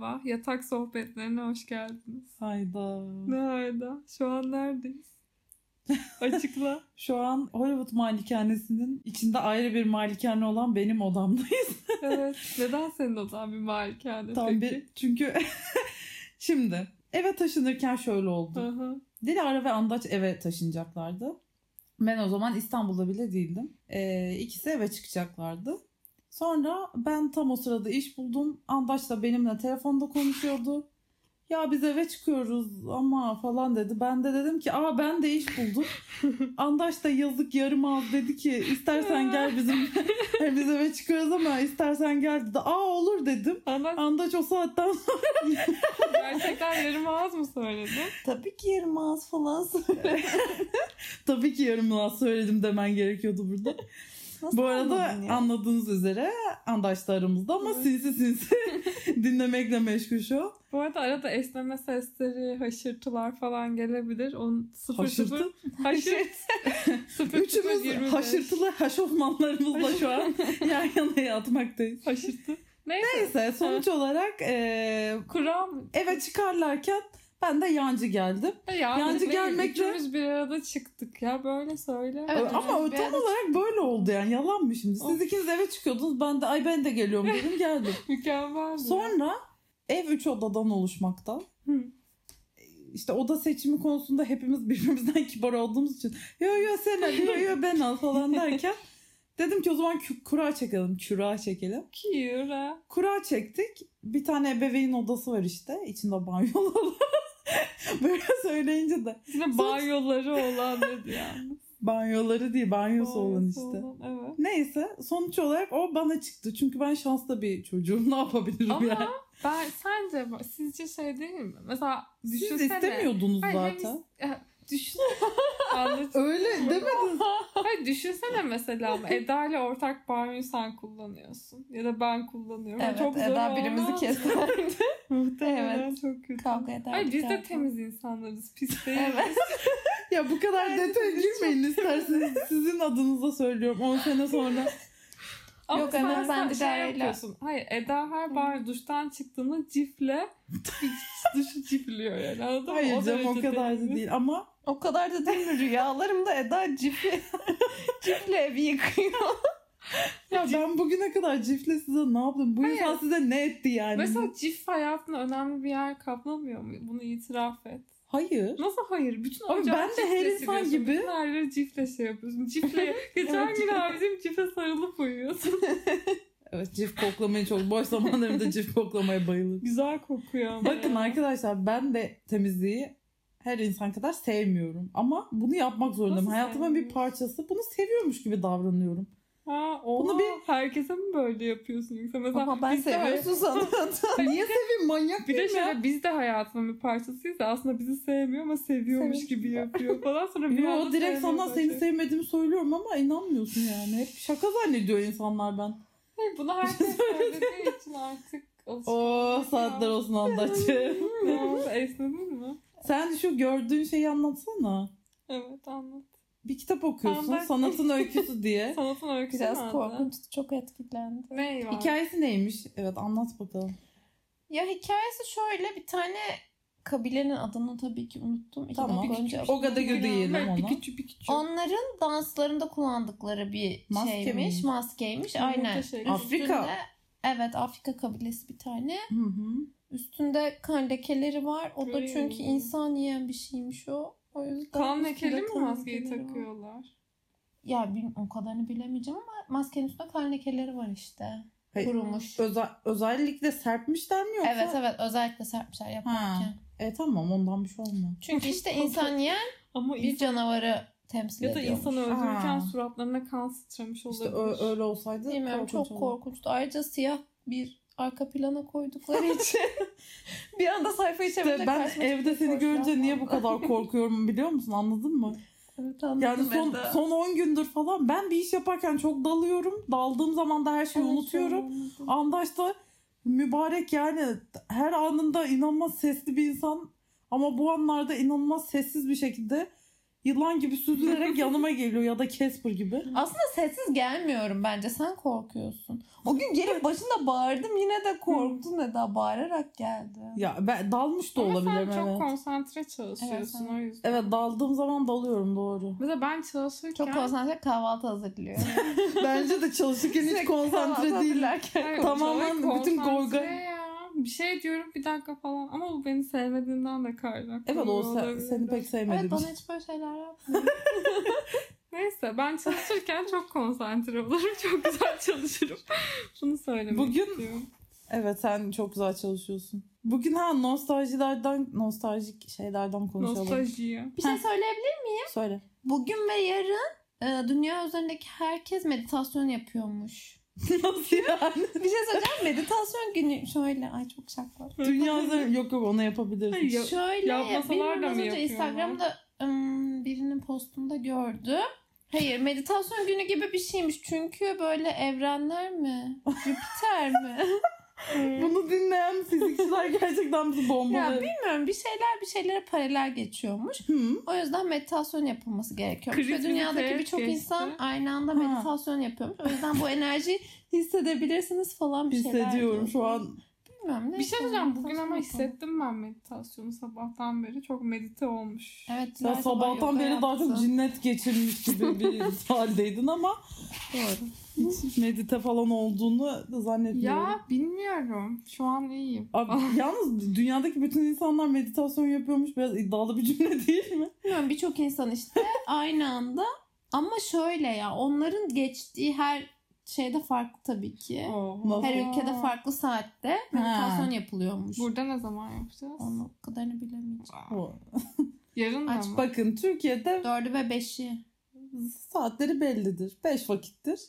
Merhaba, yatak sohbetlerine hoş geldiniz. Hayda. Ne hayda? Şu an neredeyiz? Açıkla. Şu an Hollywood malikanesinin içinde ayrı bir malikane olan benim odamdayız. evet. Neden senin odan bir malikane Tam peki? bir çünkü şimdi eve taşınırken şöyle oldu. Hı hı. Dilara ve Andaç eve taşınacaklardı. Ben o zaman İstanbul'da bile değildim. Ee, ikisi eve çıkacaklardı. Sonra ben tam o sırada iş buldum. Andaç da benimle telefonda konuşuyordu. Ya biz eve çıkıyoruz ama falan dedi. Ben de dedim ki aa ben de iş buldum. Andaş da yazık yarım ağız dedi ki istersen gel bizim Hani biz eve çıkıyoruz ama istersen gel dedi. Aa olur dedim. Anlat. Andaç o saatten sonra Gerçekten yarım ağız mı söyledin? Tabii ki yarım ağız falan söyle. tabii ki yarım ağız söyledim demen gerekiyordu burada. Nasıl Bu arada ya? anladığınız üzere Andaş da aramızda ama Evet. sinsi sinsi dinlemekle meşgul şu an. Bu arada arada esneme sesleri, haşırtılar falan gelebilir. Onun sıfır Haşırtı. sıfır. Haşırt. sıfır Üçümüz haşırtılı haşofmanlarımızla şu an yan yana yatmaktayız. Haşırtı. Neyse. Neyse sonuç olarak eee, Kuram. eve çıkarlarken ben de yancı geldim. Yani Yancı değil, gelmekle- Üçümüz bir arada çıktık ya böyle söyle. Evet, ama tam olarak böyle oldu yani yalan mı şimdi? Siz Of. ikiniz eve çıkıyordunuz ben de ay ben de geliyorum dedim geldim. Mükemmel. Sonra ev üç odadan oluşmakta. Hı. İşte oda seçimi konusunda hepimiz birbirimizden kibar olduğumuz için yo yo sen al yo yo ben al falan derken dedim ki o zaman kura çekelim kura çekelim. Cute. Kura çektik. Bir tane ebeveyn odası var işte. içinde banyolar. Böyle söyleyince de Yine banyoları olan dedi yani. banyoları değil banyosu olan işte. olan, Evet. Neyse sonuç olarak o bana çıktı. Çünkü ben şanslı bir çocuğum. Ne yapabilirim Ama yani? ben sence sizce şey değil mi? Mesela Siz düşünsene. istemiyordunuz Hayır, zaten. hem- ya, düşün. Öyle demedin. Hayır düşünsene mesela Eda ile ortak banyoyu sen kullanıyorsun. Ya da ben kullanıyorum. Evet çok zor Eda birimizi keserdi. Muhtemelen Evet. çok kötü. Kavga ederdik. Hayır biz de temiz insanlarız. Pis değiliz. Evet. Ya bu kadar detaya girmeyin isterseniz. Sizin adınıza söylüyorum 10 sene sonra. Ama Yok, sen ben de şey Eda'yla- yapıyorsun. Hayır Eda her banyo duştan çıktığında cifle duşu cifliyor yani anladın mı? Hayır canım o kadar da değil ama O kadar da değil mi? Rüyalarımda Eda cifle, cifle evi yıkıyor. ya ben bugüne kadar Cif'le size ne yaptım? Bu Hayır. insan size ne etti yani? Mesela cif hayatında önemli bir yer kaplamıyor mu? Bunu itiraf et. Hayır. Nasıl hayır? Bütün Abi ben de cifle her insan gibi- Bütün her cifle şey yapıyorsun. Cifle. Geçen Evet. gün abicim cife sarılıp uyuyorsun. Evet Cif koklamayı çok boş zamanlarımda Cif koklamaya bayılırım. Güzel kokuyor ama Bakın ya. arkadaşlar ben de temizliği her insan kadar sevmiyorum. Ama bunu yapmak zorundayım. Nasıl Hayatımın bir parçası. Bunu seviyormuş gibi davranıyorum. Ha, oha, Bunu bir- herkese mi böyle yapıyorsun yoksa mesela Ama ben seviyorsun sanıyordum. Niye seveyim manyak Bir de mıyım ya? şöyle biz de hayatının bir parçasıyız da aslında bizi sevmiyor ama seviyormuş Sevmiş gibi yapıyor falan sonra bir Yo direkt sana seni başlıyor. sevmediğimi söylüyorum ama inanmıyorsun yani. Hep şaka zannediyor insanlar ben. Hayır, bunu herkes söylediği için artık Oo saatler ya. olsun andacı. Esnedin mi? Sen şu gördüğün şeyi anlatsana. Evet anlat. Bir kitap okuyorsun Anlat. sanatın öyküsü diye. Sanatın öyküsü Biraz nerede? korkunç, çok etkilendi. Ne var? Hikayesi neymiş? Evet anlat bakalım. Ya hikayesi şöyle bir tane kabilenin adını tabii ki unuttum. İki Tamam. dakika önce O kadar Bilmiyorum. diyelim Evet, ona. Bir küçük bir küçük. Onların danslarında kullandıkları bir Maske şeymiş. miymiş? Maskeymiş. Yumurta Aynen. Afrika. Üstünde- evet Afrika kabilesi bir tane. Hı hı. Üstünde kan lekeleri var. O da çünkü insan yiyen bir şeymiş o. O yüzden Kan lekeli mi maskeyi lekeleri var. takıyorlar? Ya bil- o kadarını bilemeyeceğim ama maskenin üstünde kan lekeleri var işte. Hayır, Kurumuş. özel, özellikle serpmişler mi yoksa? Evet evet özellikle serpmişler yaparken. E tamam ondan bir şey olmuyor. Çünkü işte insan yiyen Ama bir insan, canavarı temsil ya da ediyormuş. insanı öldürürken Aa. suratlarına kan sıçramış olabilir. İşte ö- öyle olsaydı Bilmiyorum korkunç çok korkunçtu. Ayrıca siyah bir arka plana koydukları için bir anda sayfayı İşte çevirince ben evde seni görünce niye bu kadar korkuyorum biliyor musun? Anladın mı? Evet anladım Yani son, Eda. son 10 gündür falan ben bir iş yaparken çok dalıyorum. Daldığım zaman da her şeyi Evet, unutuyorum. Andaş da mübarek yani her anında inanılmaz sesli bir insan ama bu anlarda inanılmaz sessiz bir şekilde yılan gibi süzülerek yanıma geliyor ya da Casper gibi. Aslında sessiz gelmiyorum bence. Sen korkuyorsun. O gün gelip başında bağırdım yine de korktun Eda. Bağırarak geldi. Ya ben dalmış da Ama olabilirim sen çok evet. konsantre çalışıyorsun Evet, o yüzden. Evet daldığım zaman dalıyorum doğru. Mesela ben çalışırken Çok konsantre kahvaltı hazırlıyor. Bence de çalışırken hiç konsantre hazırlarken Hayır, Tamamen çok bütün konsantre gorga- ya. Bir şey diyorum bir dakika falan ama bu beni sevmediğinden de kaynaklı. Evet o se- seni pek sevmedim. Evet bana hiç böyle şeyler yapmıyor. Neyse ben çalışırken çok konsantre olurum. Çok güzel çalışırım. Bunu söylemek Bugün- istiyorum. Evet sen çok güzel çalışıyorsun. Bugün ha nostaljilerden, nostaljik şeylerden konuşalım. Nostaljiye. Bir şey söyleyebilir miyim? Söyle. Bugün ve yarın e, dünya üzerindeki herkes meditasyon yapıyormuş. Nasıl yani? Bir şey söyleyeceğim. Meditasyon günü şöyle. Ay çok şaka. Dünya üzerinde yok yok onu yapabiliriz. Hayır, ya- Şöyle yapmasalar bilmiyorum da az mı önce yapıyorlar? Instagram'da ım, birinin postunda gördüm. Hayır meditasyon günü gibi bir şeymiş. Çünkü böyle evrenler mi? Jüpiter mi? Bunu dinleyen fizikçiler gerçekten bizi ya bombalıyor. bilmiyorum bir şeyler bir şeylere paralel geçiyormuş. Hı. O yüzden meditasyon yapılması gerekiyormuş. Ve dünyadaki birçok insan aynı anda meditasyon yapıyormuş. O yüzden bu enerjiyi hissedebilirsiniz falan bir şeyler. Hissediyorum şu an. Bilmiyorum. Bir neyse, şey diyeceğim bugün ama hissettim ben meditasyonu sabahtan beri. Çok medite olmuş. Evet. Sabah sabahtan beri daha çok cinnet geçirmiş gibi bir haldeydin ama Doğru. hiç medite falan olduğunu zannetmiyorum. Ya bilmiyorum. Şu an iyiyim. Abi, yalnız dünyadaki bütün insanlar meditasyon yapıyormuş. Biraz iddialı bir cümle değil mi? Bilmiyorum birçok insan işte aynı anda ama şöyle ya onların geçtiği her şeyde farklı tabii ki. Oho. Her ülkede farklı saatte meditasyon yapılıyormuş. Burada ne zaman yapacağız? Onu o kadarını bilemeyeceğim. O. Yarın Aç mı? Bakın Türkiye'de Dördü ve beşi. saatleri bellidir. Beş vakittir.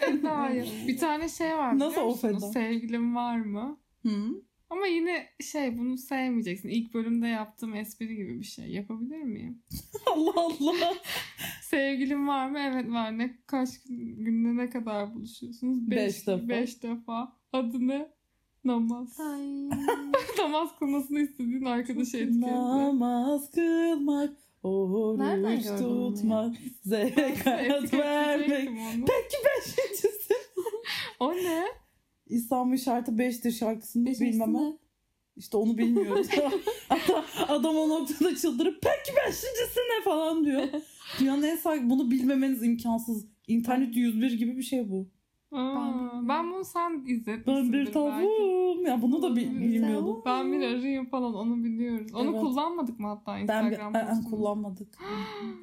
Eda hayır. Bir tane şey var Nasıl of? Eda? Sevgilim var mı? Hı. Ama yine şey bunu sevmeyeceksin. İlk bölümde yaptığım espri gibi bir şey. Yapabilir miyim? Allah Allah. Sevgilim var mı? Evet var. Ne kaç günde ne kadar buluşuyorsunuz? Beş defa. Beş defa. Adı ne? Namaz. Ay. Namaz kılmasını istediğin arkadaşı etkilendi. Namaz kılmak, oruç tutmak, zekat vermek. Peki beşincisi. O ne? İslam'ın şartı beştir şarkısını Beşincisi bilmem ama. ne? İşte onu bilmiyoruz. Hatta adam o noktada çıldırıp peki beşincisi ne falan diyor. Dünyanın en sağ bunu bilmemeniz imkansız. İnternet 101 gibi bir şey bu. Aa, ben bunu sen izletmişsindir Ben bir belki. tavuğum. Ya bunu da bi- bilmiyordum. Ben bir arayayım falan onu biliyoruz. Onu Evet. kullanmadık mı hatta Ben bir, kullanmadık.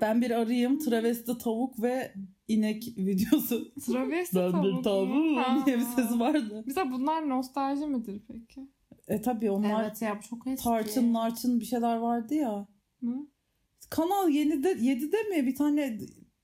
ben bir arayayım travesti tavuk ve inek videosu. Travesti Ben tavuk bir mu? tavuğum diye bir sesi vardı. Mesela bunlar nostalji midir peki? E tabi onlar Evet ya çok eski. tarçın narçın bir şeyler vardı ya. Hı? Kanal 7'de 7'de mi bir tane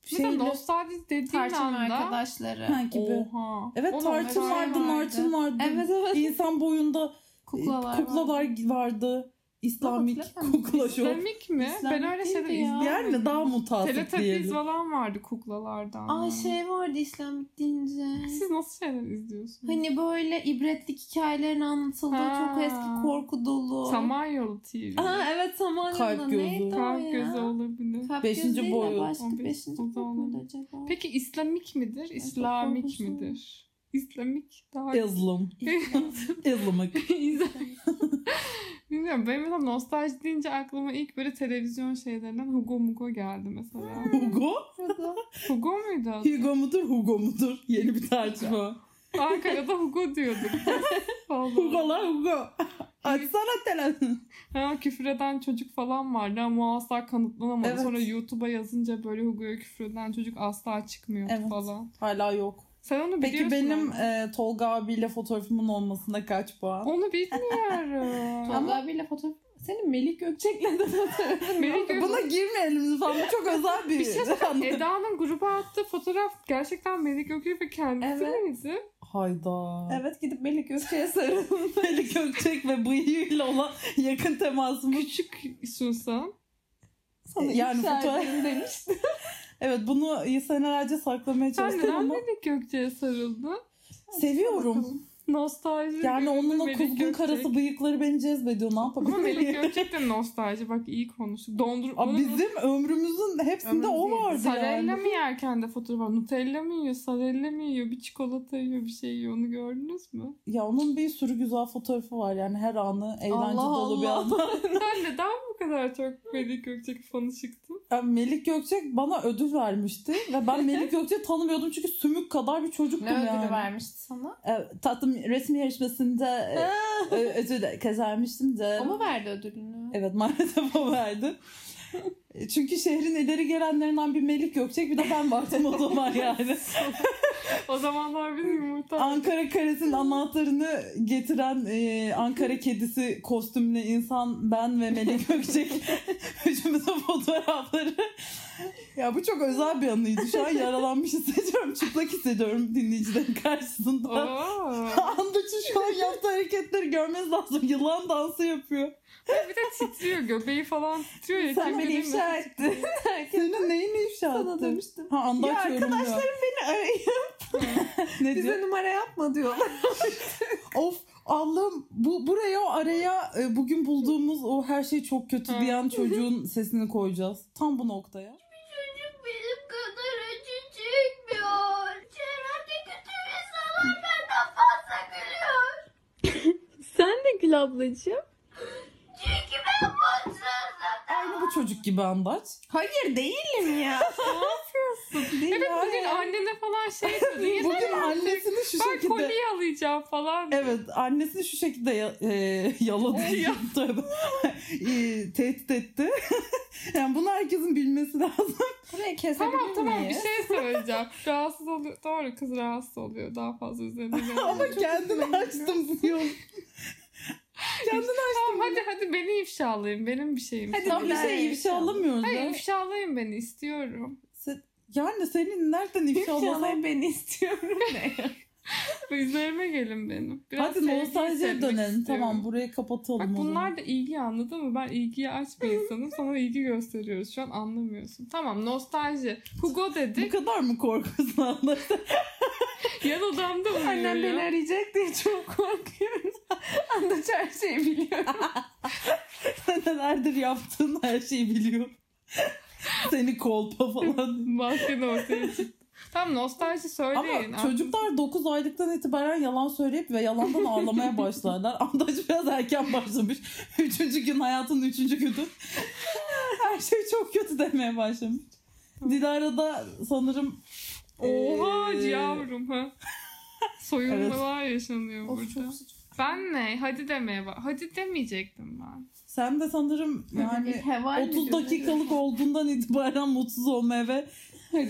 Mesela şeyle nostalji dediğin Tarçın anda arkadaşları. Ha, gibi. Oha. Evet Oğlum, mesela vardı, narçın vardı. Evet evet. İnsan boyunda Kuklalar, kuklalar, kuklalar vardı. vardı. İslamik kukla şov. İslamik mi? İslamik ben öyle şeyler ya. izlemedim. Yani daha mutasip Teletubbies diyelim. falan vardı kuklalardan. Ay şey vardı İslamik deyince. Siz nasıl şeyler izliyorsunuz? Hani böyle ibretlik hikayelerin anlatıldığı Ha. çok eski korku dolu. Samanyolu TV. Aa evet Samanyolu'da Kalp gözü. neydi Kalp ya? gözü olabilir. Kalp Beşinci boyu. Başka beşinci boyu? Peki İslamik midir? İslamik midir? İslamik daha Islam. Islamık. Bilmiyorum benim mesela nostalji deyince aklıma ilk böyle televizyon şeylerinden Hugo Mugo geldi mesela. Hugo? Hugo muydu adı? Hugo mudur, Hugo mudur? Yeni bir tartışma. Ankara'da Hugo diyorduk. Vallahi. Hugo'lar Hugo. Açsana telefonu. Ha, küfür eden çocuk falan vardı ama o asla kanıtlanamadı. Evet. Sonra YouTube'a yazınca böyle Hugo'ya küfür eden çocuk asla çıkmıyordu Evet. falan. Hala yok. Sen onu Peki biliyorsun benim ama. e, Tolga abiyle fotoğrafımın olmasına kaç puan? Onu bilmiyorum. Tolga abiyle fotoğraf... Senin Melik Gökçek'le de fotoğrafın Melik var. Gök- Buna girmeyelim lütfen. Bu çok özel bir, Bir şey Eda'nın gruba attığı fotoğraf gerçekten Melik Gökçek ve kendisi Evet. miydi? Hayda. Evet gidip Melik Gökçek'e sarılın. Melih Gökçek ve bıyığıyla olan yakın temasımız. Küçük Susan. Sana Yani fotoğraf- demişti. Evet bunu senelerce saklamaya Sen çalıştım neden ama Melik Gökçek'e sarıldın? seviyorum. Nostalji. Yani onun o kuzgun karası bıyıkları beni cezbediyor. Ne Ama yapabilirim? Melik Gökçek de nostalji. Bak iyi konuştuk. Dondur... Aa, bizim ömrümüzün hepsinde o Ömrümüz vardı Sarella yani. mı yerken de fotoğraf var? Nutella mı yiyor? Sarella mı yiyor? Bir çikolata yiyor, bir şey yiyor. Onu gördünüz mü? Ya onun bir sürü güzel fotoğrafı var yani her anı eğlence Allah dolu bir Allah. an. Sen neden kadar çok Melik Gökçek fanı çıktın? Yani Melik Gökçek bana ödül vermişti ve ben Melik Gökçek'i tanımıyordum çünkü sümük kadar bir çocuktum Ne ödülü yani. vermişti sana? Evet, tatlım resim yarışmasında e, ödül kazanmıştım da. O mu verdi ödülünü? Evet maalesef o verdi. Çünkü şehrin ileri gelenlerinden bir Melik Gökçek bir de ben vardım o zaman yani. O zamanlar biz yumurta... Ankara Karesi'nin anahtarını getiren e, Ankara kedisi kostümlü insan ben ve Melek Gökçek üçümüzün fotoğrafları. Ya bu çok özel bir anıydı. Şu an yaralanmış hissediyorum. Çıplak hissediyorum dinleyicilerin karşısında. Oo. Andaç'ın şu an yaptığı hareketleri görmeniz lazım. Yılan dansı yapıyor. bir de titriyor. Göbeği falan titriyor ya. Sen beni ifşa ettin. Senin neyini ifşa Sana ettin? demiştim. Ha Ya arkadaşlarım beni arayın. Ne Bize diyor? numara yapma diyorlar. Of Allah'ım bu buraya o araya e, bugün bulduğumuz o her şey çok kötü diyen çocuğun sesini koyacağız. Tam bu noktaya. Çocuk benim kadar acı çekmiyor. Çevremde kötü insanlar benden fazla gülüyor. Gül ablacığım. Çünkü ben mutsuzum. Aynı bu çocuk gibi Andaç. Hayır değilim ya. Değil Evet ya. bugün annene falan şey dedi. Bugün annesini şu Ben şekilde... kolye alacağım falan. Evet annesini şu şekilde ya, e, yaladı. Ya. E, tehdit etti. yani bunu herkesin bilmesi lazım. Burayı kesebilir Tamam tamam bir miyiz? şey söyleyeceğim. rahatsız oluyor. Doğru kız rahatsız oluyor. Daha fazla üzerine Ama kendini açtım bu yol. Kendini Tamam hadi hadi beni ifşalayın. Benim bir şeyim. Hadi Tam bir şey ifşa alamıyoruz Hayır ya. ifşalayın beni istiyorum. Sen- Yani senin nereden ifşa alasan İnşallah beni istiyorum ne ya? Üzerime gelin benim. Biraz Hadi nostaljiye dönelim. istiyorum. Tamam burayı kapatalım. Bak o zaman. bunlar da ilgi anladın mı? Ben ilgiyi aç bir insanım. Sana ilgi gösteriyoruz. Şu an anlamıyorsun. Tamam nostalji. Hugo Bu dedik. kadar mı korkuyorsun Andaç? Yan odamda uyuyor Annem ya. beni arayacak diye çok korkuyorum. Andaç her şeyi biliyor. Nelerdir yaptığın her şeyi biliyor. Seni kolpa falan. Masken ortaya çıktı. Tamam nostalji söyleyin. Ama çocuklar 9 aylıktan itibaren yalan söyleyip ve yalandan ağlamaya başlarlar. Andaç biraz erken başlamış. Üçüncü gün hayatının üçüncü günü. Her şey çok kötü demeye başlamış. Dilara da sanırım Oha Ee, yavrum ha. Soyunmalar yaşanıyor Of burada. çok sıcak. Ben ne? Hadi demeye bak. Hadi demeyecektim ben. sen de sanırım yani Heval mi 30 diyorsun? dakikalık olduğundan itibaren mutsuz olmaya ve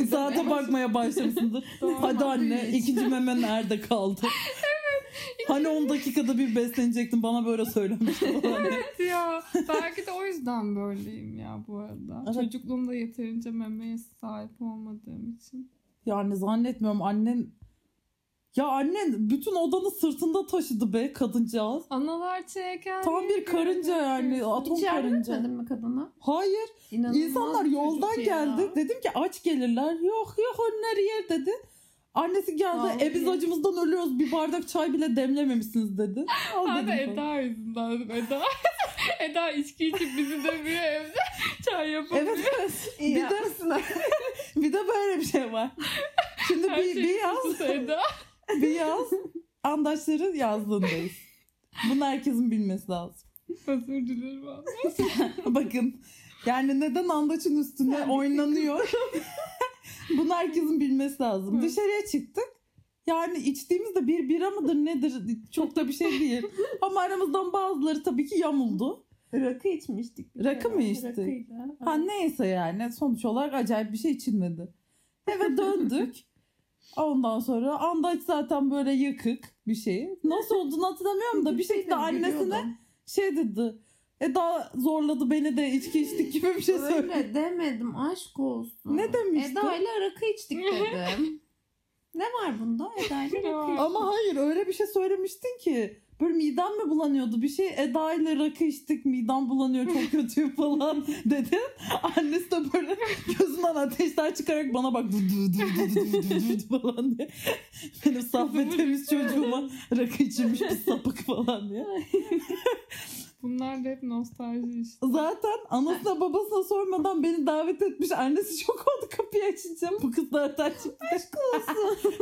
saate bakmaya başlamışsındır. Hadi anne ikinci meme nerede kaldı? Hani 10 dakikada bir beslenecektin bana böyle söylemiştin. Evet ya. Belki de o yüzden böyleyim ya bu arada. Evet. Çocukluğumda yeterince memeye sahip olmadığım için. yani zannetmiyorum annen ya annen bütün odanı sırtında taşıdı be kadıncağız. Analar çeken. Tam bir karınca yani atom Hiç karınca. etmedin mi kadına? Hayır İnanılmaz insanlar yoldan çocuk ya. geldi. Dedim ki aç gelirler. Yok yok onlar yer dedi. Annesi geldi. Vallahi. E biz acımızdan ölüyoruz. Bir bardak çay bile demlememişsiniz dedi. Al falan. Eda yüzünden dedim. Eda, Eda içki içip bizi dövüyor evde. Çay yapamıyor. Evet evet. İyi Bir de-. Bir de böyle bir şey var. Şimdi Her bir, şey bir yaz Eda. bir yaz andaşların yazlığındayız. Bunu herkesin bilmesi lazım. Özür dilerim abi. Bakın yani neden andaçın üstüne oynanıyor? Bunu herkesin bilmesi lazım. Hı. Dışarıya çıktık. Yani içtiğimizde bir bira mıdır nedir çok da bir şey değil. Ama aramızdan bazıları tabii ki yamuldu. Rakı içmiştik. Rakı mı içtik? Rakıyla. Ha neyse yani sonuç olarak acayip bir şey içilmedi. Eve döndük. Ondan sonra Andaç zaten böyle yıkık bir şey. Nasıl olduğunu hatırlamıyorum da bir şekilde annesine şey dedi. Eda zorladı beni de içki içtik gibi bir şey söyledi. Öyle demedim aşk olsun. Ne demiştin? Eda ile rakı içtik dedim. Ne var bunda? Ne var? rakı. Ama hayır öyle bir şey söylemiştin ki. Böyle midem mi bulanıyordu bir şey? Eda ile rakı içtik midem bulanıyor çok kötü falan dedim. Annesi de böyle gözümden ateşler çıkarak bana bak du du du du du du du falan diye. Benim saf ve temiz çocuğuma rakı içirmiş bir sapık falan diye. Bunlar da hep nostalji işte. Zaten anasına babasına sormadan beni davet etmiş. Annesi çok oldu kapıyı açacağım. Bu kız zaten çıktı. Aşk olsun.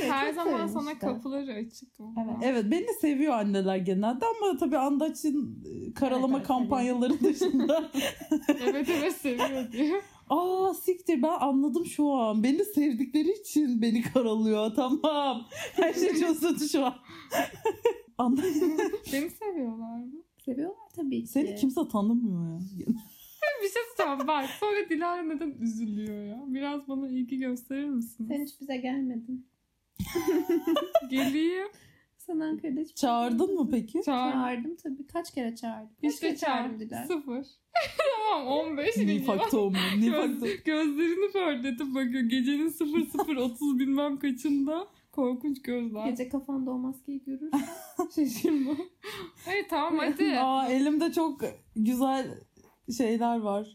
Her çok zaman sana de. kapıları açık. mı? Evet. Evet beni seviyor anneler genelde ama tabii Andaç'ın e, karalama Evet, kampanyaları dışında. evet evet seviyor diyor. Aa siktir ben anladım şu an. Beni sevdikleri için beni karalıyor. Tamam. Her şey çözüldü şu an. Anladım. Beni seviyorlar mı? Seviyorlar tabii ki. Seni kimse tanımıyor ya. Bir şey söyleyeceğim bak. Sonra Dilara neden üzülüyor ya? Biraz bana ilgi gösterir misin? Sen hiç bize gelmedin. Geleyim. Sen Ankara'da hiç Çağırdın mı peki? Çağır. Çağırdım tabii. Kaç kere çağırdım? Kaç İşte kere çağırdım çağır. Dilara? Sıfır. tamam 15 milyon. Nifakta olmuyor. Nifakta. Göz, gözlerini pörtletip bakıyor. Gecenin 00.30 bilmem kaçında. Korkunç gözler. Gece kafanda o maskeyi görürsen. Şaşırma. Hayır tamam hadi. Aa elimde çok güzel şeyler var.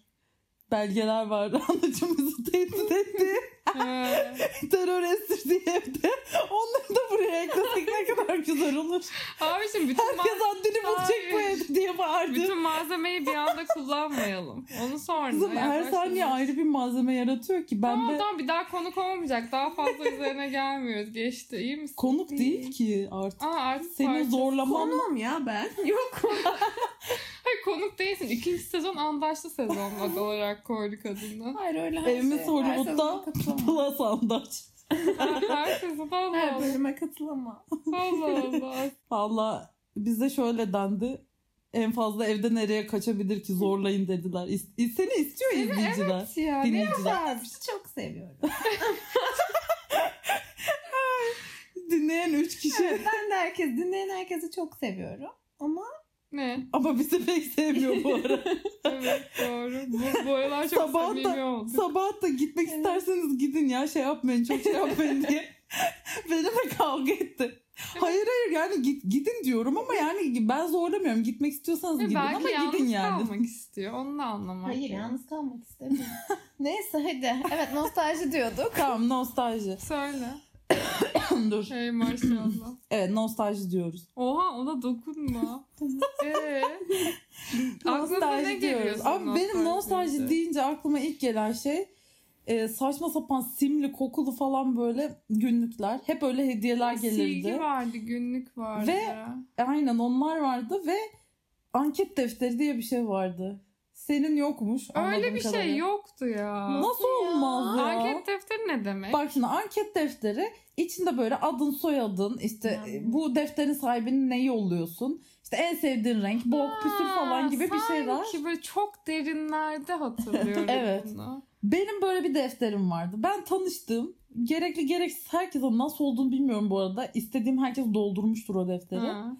Belgeler var. Anacığımızı tehdit etti. Terör estirdi evde. Onları da buraya eklesek ne kadar güzel olur. Abi şimdi bütün, Herkes haddini bulacak bu evde diye bağırdı. bütün malzemeyi bir anda kullanmayalım. Onu sonra. Kızım her saniye ayrı bir malzeme yaratıyor ki. Ben Tamam de tamam bir daha konuk olmayacak. Daha fazla üzerine gelmiyoruz. Geçti. İyi misin? konuk değil ki artık. Aa artık Senin parça- zorlaman Konuğum ya ben. Yok Hayır konuk değilsin. İkinci sezon andaşlı sezon adı olarak koyduk adını. Hayır öyle her Evimiz şey. Her sezona Hollywood'da katılamam. Plus Andaç. Her, her sezon Allah Her Allah. bölüme katılamam. Allah Allah. Valla bize şöyle dendi. En fazla evde nereye kaçabilir ki zorlayın dediler. İs- seni istiyor izleyiciler. Ya, ne Dinleyiciler. Sizi çok seviyorum. Dinleyen üç kişi. Evet, ben de herkes, dinleyen herkesi çok seviyorum. Ama Ne? Ama bizi pek sevmiyor bu ara. Evet doğru. Bu, bu aralar çok Sabah da-. Sabah da gitmek Evet. isterseniz gidin ya şey yapmayın çok şey yapmayın diye. Benimle kavga etti. Hayır hayır yani git, gidin diyorum ama yani ben zorlamıyorum. Gitmek istiyorsanız Ve gidin belki ama gidin yani. kalmak istiyor. Onu da anlamak hayır lazım. yalnız kalmak istemiyorum. Neyse hadi. Evet nostalji diyorduk. Tamam nostalji. Söyle. Dur. Hey maşallah. Evet nostalji diyoruz. Oha ona dokunma. Eee? Aklınıza ne Nostalji geliyor? diyoruz. senin Abi benim nostalji deyince? aklıma ilk gelen şey e, saçma sapan simli kokulu falan böyle günlükler. Hep öyle hediyeler gelirdi. Silgi vardı, günlük vardı. Ve- Aynen onlar vardı ve anket defteri diye bir şey vardı. Senin yokmuş. Öyle bir şey kadarıyla. yoktu ya. Nasıl ya? olmaz ya? Anket defteri ne demek? Bak şimdi anket defteri içinde böyle adın soyadın işte Yani. e, bu defterin sahibinin ne yolluyorsun işte en sevdiğin renk bok püsür falan gibi bir şeyler. Sanki böyle çok derinlerde hatırlıyorum Evet. bunu. Benim böyle bir defterim vardı. Ben tanıştım. Gerekli gereksiz herkese nasıl olduğunu bilmiyorum bu arada. İstediğim herkes doldurmuştur o defteri. Ha.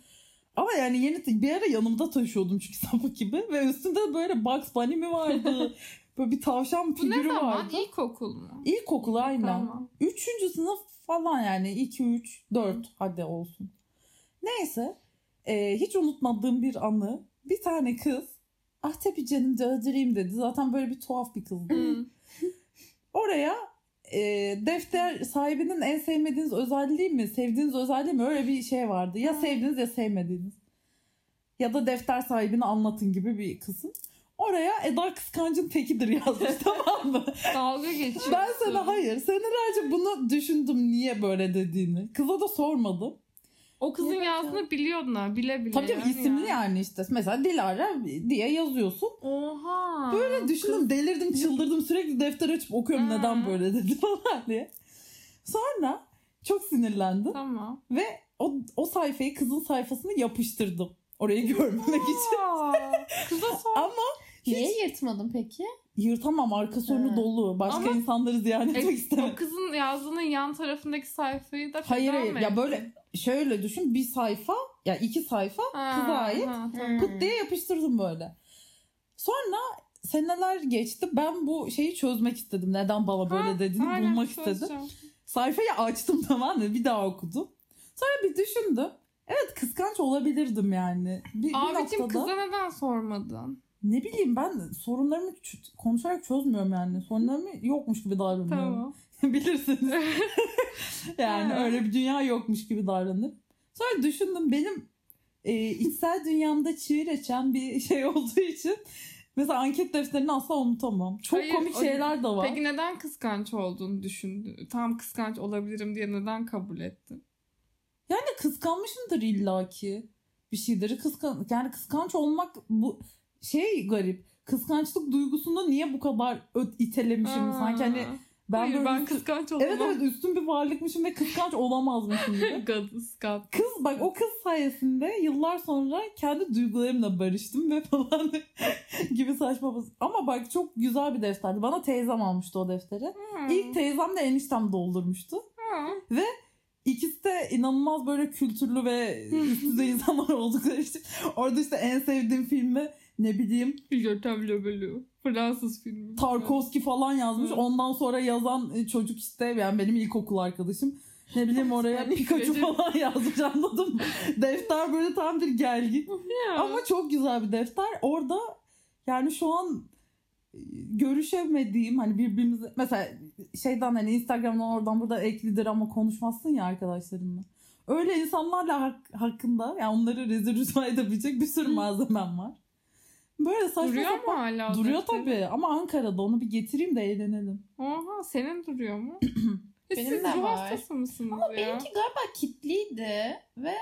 Ama yani yeni bir ara yanımda taşıyordum çünkü sapık gibi. Ve üstünde böyle Bugs Bunny mi vardı? böyle bir tavşan Bu ne figürü zaman? vardı. İlkokul mu? İlkokul aynen. Tamam. Üçüncü sınıf falan yani. 2, 3, 4 hadi olsun. Neyse. e, hiç unutmadığım bir anı. Bir tane kız ah tabii canım öldüreyim dedi. Zaten böyle bir tuhaf bir kızdı. Hı. Oraya e, defter sahibinin en sevmediğiniz özelliği mi, sevdiğiniz özelliği mi öyle bir şey vardı. Ya sevdiğiniz ya sevmediğiniz. Ya da defter sahibini anlatın gibi bir kısım. Oraya Eda kıskancın tekidir yazmış tamam mı? Dalga geçiyorsun. Ben sana hayır senelerce bunu düşündüm niye böyle dediğini. Kıza da sormadım. O kızın Evet, yazdığını biliyordun ha. Bile bile. Tabii yani isimli ya. yani işte. Mesela Dilara diye yazıyorsun. Oha. Böyle düşündüm delirdim çıldırdım sürekli defter açıp okuyorum Ha. neden böyle dedi falan diye. Sonra çok sinirlendim. Tamam. Ve o, o sayfayı kızın sayfasına yapıştırdım. Orayı görmemek için. Aa, Kıza sor. Ama Niye yırtmadın peki? yırtamam arkası önü dolu. Başka Ama- insanları ziyaret etmek E, istemem. o kızın yazdığının yan tarafındaki sayfayı da Hayır hayır ya böyle şöyle düşün bir sayfa ya iki sayfa Ha, kıza ait. ha, tamam. Pıt diye yapıştırdım böyle. Sonra seneler geçti. Ben bu şeyi çözmek istedim. Neden bana böyle Ha, dediğini aynen, bulmak istedim. Sayfayı açtım tamam mı? Bir daha okudum. Sonra bir düşündüm. Evet kıskanç olabilirdim yani. Bir, bir Abicim noktada kıza neden sormadın? ne bileyim ben sorunlarımı konuşarak çözmüyorum yani. Sorunlarımı yokmuş gibi davranıyorum. Tamam. Bilirsiniz. yani öyle bir dünya yokmuş gibi davranır. Sonra düşündüm benim e, içsel dünyamda çığır açan bir şey olduğu için mesela anket defterini asla unutamam. Çok Hayır, komik şeyler de var. Peki neden kıskanç olduğunu düşündün? Tam kıskanç olabilirim diye neden kabul ettin? Yani kıskanmışımdır illaki bir şeyleri kıskan yani kıskanç olmak bu şey garip. Kıskançlık duygusunda niye bu kadar öt itelemişim sanki hani ben Hayır ben kıskanç olamam. Evet evet üstün bir varlıkmışım ve kıskanç olamazmışım gibi. Kat. Kız bak o kız sayesinde yıllar sonra kendi duygularımla barıştım ve falan gibi saçma Ama bak çok güzel bir defterdi. Bana teyzem almıştı o defteri. Hmm. İlk teyzem de eniştem doldurmuştu. İkisi de inanılmaz böyle kültürlü ve üst düzey insanlar oldukları için. Orada işte en sevdiğim filmi ne bileyim Jötem Lebelou. Fransız filmi. Tarkovski falan yazmış. Hı. Ondan sonra yazan e, çocuk işte yani benim ilkokul arkadaşım. Ne bileyim oraya Pikachu falan yazmış anladın mı? Defter böyle tam bir gelgit. Ya. Ama çok güzel bir defter. Orada yani şu an e, görüşemediğim hani birbirimize mesela şeyden hani Instagram'dan oradan burada eklidir ama konuşmazsın ya arkadaşlarınla. Öyle insanlarla hak- hakkında yani onları rezil edebilecek bir sürü malzemem var. Böyle saçma Duruyor mu sapan- hala? o Duruyor tabii ama Ankara'da onu bir getireyim de eğlenelim. Oha senin duruyor mu? E Benim Siz de ruh var. hastası mısınız Ama ya? benimki galiba kilitliydi ve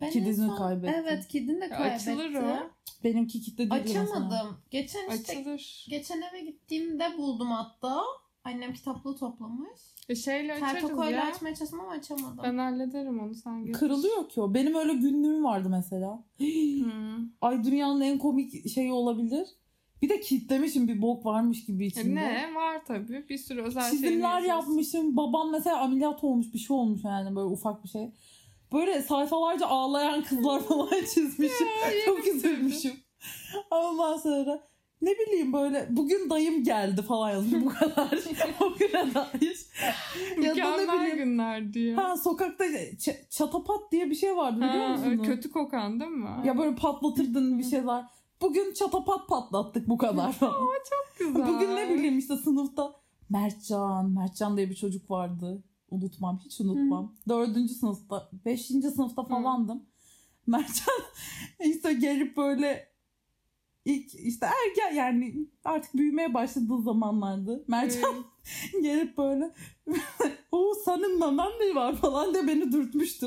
ben en Kedisini son- kaybettin. Evet kedini de Ya kaybettim. Açılır o. Benimki kitle değil mesela. Açamadım. Geçen işte Açılır. geçen eve gittiğimde buldum hatta. Annem kitaplığı toplamış. E şeyle açarız Tertokoyla ya. açmaya çalıştım ama açamadım. Ben hallederim onu sen getir. Kırılıyor ki o. Benim öyle günlüğüm vardı mesela. Hmm. Ay dünyanın en komik şeyi olabilir. Bir de kitlemişim bir bok varmış gibi E içinde. ne var tabii bir sürü özel Çizimler yapmışım. Babam mesela ameliyat olmuş bir şey olmuş yani böyle ufak bir şey. Böyle sayfalarca ağlayan kızlar falan çizmişim. Çok üzülmüşüm. Ondan sonra ne bileyim böyle bugün dayım geldi falan yazmış bu kadar. o güne dair. ya da ne bileyim. günler diyor. Ha sokakta ç- çatapat diye bir şey vardı biliyor öyle musunuz? kötü kokan değil mi? Ya böyle patlatırdın bir şeyler. Bugün çatapat patlattık bu kadar falan. Güzel. Bugün ne bileyim işte sınıfta Mertcan, Mertcan diye bir çocuk vardı. Unutmam, hiç unutmam. Dördüncü sınıfta, beşinci sınıfta falandım. Mertcan işte gelip böyle ilk işte ergen yani artık büyümeye başladığı zamanlardı. Mertcan gelip böyle o senin memen mi var falan diye beni dürtmüştü.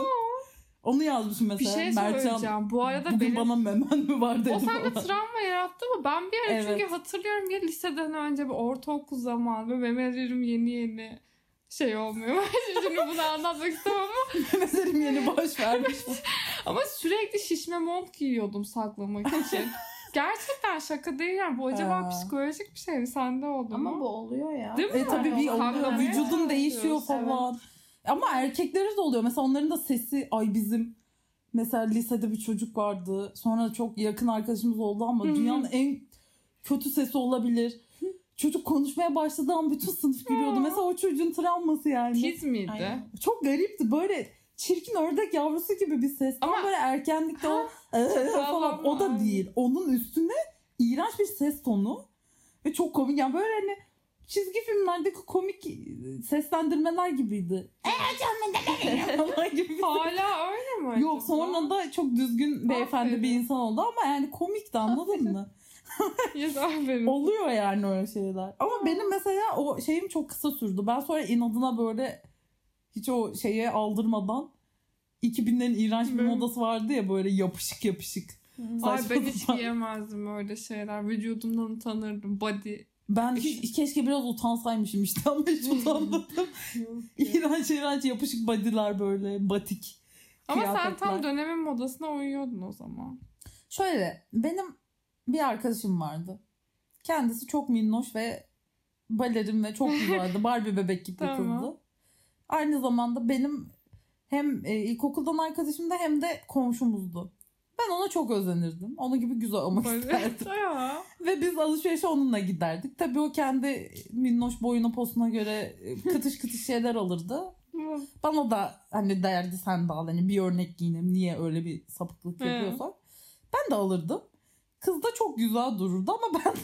Onu yazmışım Bir mesela. şey Mertcan söyleyeceğim. Bu arada bugün benim bana memen mi var dedi O sende travma yarattı mı? Ben bir ara Evet. çünkü hatırlıyorum ya liseden önce bir ortaokul zamanı ve memelerim yeni yeni şey olmuyor. Şimdi bunu anlatmak istemem ama, Memelerim yeni boş vermiş. ama sürekli şişme mont giyiyordum saklamak için. Gerçekten şaka değil yani. Bu acaba Ha. psikolojik bir şey mi? Sende oldu Ama mu? bu oluyor ya. Değil mi? E tabii bir oluyor. Vücudun değişiyor falan. Ama erkeklere de oluyor. Mesela onların da sesi ay bizim mesela lisede bir çocuk vardı. Sonra çok yakın arkadaşımız oldu ama Hı hı. dünyanın en kötü sesi olabilir. Çocuk konuşmaya başladığı an bütün sınıf gülüyordu. Mesela o çocuğun travması yani. Tiz miydi? Aynen. Çok garipti. Böyle çirkin ördek yavrusu gibi bir ses. Ama Ama- böyle erkenlikte o falan o da değil. Onun üstüne iğrenç bir ses tonu. Ve çok komik. Yani böyle hani çizgi filmlerdeki komik seslendirmeler gibiydi. falan gibi Hala öyle mi Yok sonra da çok düzgün beyefendi Aferin. bir insan oldu ama yani komikti anladın mı? Yes, aferin. Oluyor yani öyle şeyler. Ama benim mesela o şeyim çok kısa sürdü. Ben sonra inadına böyle hiç o şeye aldırmadan 2000'lerin iğrenç bir modası vardı ya böyle yapışık yapışık. Ay ben hiç giyemezdim öyle şeyler. Vücudumdan utanırdım. Body. Ben hiç, keşke biraz utansaymışım işte ama hiç utanmadım. iğrenç iğrenç yapışık body'ler böyle batik. Ama sen tam dönemin modasına uyuyordun o zaman. Şöyle benim bir arkadaşım vardı. Kendisi çok minnoş ve balerin ve çok güzeldi. Barbie bebek gibi Tamam. kızdı. Aynı zamanda benim hem e, ilkokuldan arkadaşım da hem de komşumuzdu. Ben ona çok özenirdim. Onun gibi güzel olmak isterdim. Ve biz alışverişe onunla giderdik. Tabii o kendi minnoş boyuna posuna göre e, kıtış kıtış şeyler alırdı. Bana da hani derdi sen de al hani bir örnek giyinim niye öyle bir sapıklık yapıyorsak. Ben de alırdım. Kız da çok güzel dururdu ama ben de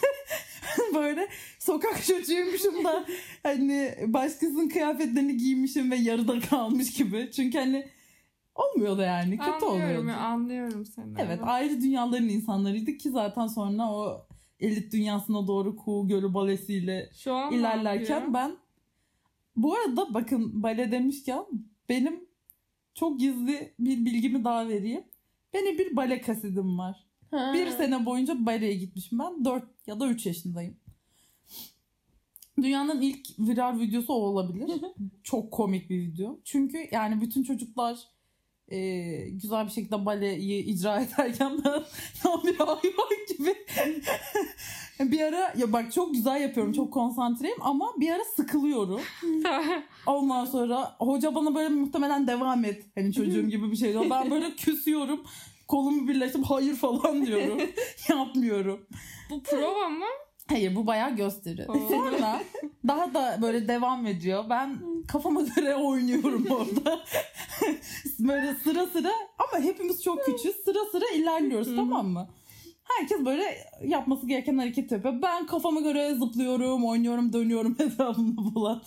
böyle sokak çocuğuymuşum da hani başkasının kıyafetlerini giymişim ve yarıda kalmış gibi. Çünkü hani olmuyordu yani kötü anlıyorum, oluyordu. ya, anlıyorum seni. Evet ayrı dünyaların insanlarıydık ki zaten sonra o elit dünyasına doğru Kuğu Gölü balesiyle Şu an ilerlerken ben bu arada bakın bale demişken benim çok gizli bir bilgimi daha vereyim. Benim bir bale kasidim var. Ha. Bir sene boyunca baleye gitmişim ben. 4 ya da 3 yaşındayım. Dünyanın ilk viral videosu o olabilir. Çok komik bir video. Çünkü yani bütün çocuklar e, güzel bir şekilde baleyi icra ederken ben tam bir hayvan gibi bir ara ya bak çok güzel yapıyorum çok konsantreyim ama bir ara sıkılıyorum. Ondan sonra hoca bana böyle muhtemelen devam et. Hani çocuğum gibi bir şey diyor. Ben böyle küsüyorum. Kolumu birleştirip hayır falan diyorum. Yapmıyorum. Bu prova mı? Hayır bu bayağı gösteri. Oo. Sonra daha da böyle devam ediyor. Ben kafama göre oynuyorum orada. böyle sıra sıra ama hepimiz çok küçüğüz. Sıra sıra ilerliyoruz tamam mı? Herkes böyle yapması gereken hareket yapıyor. Ben kafama göre zıplıyorum, oynuyorum, dönüyorum hesabımda falan.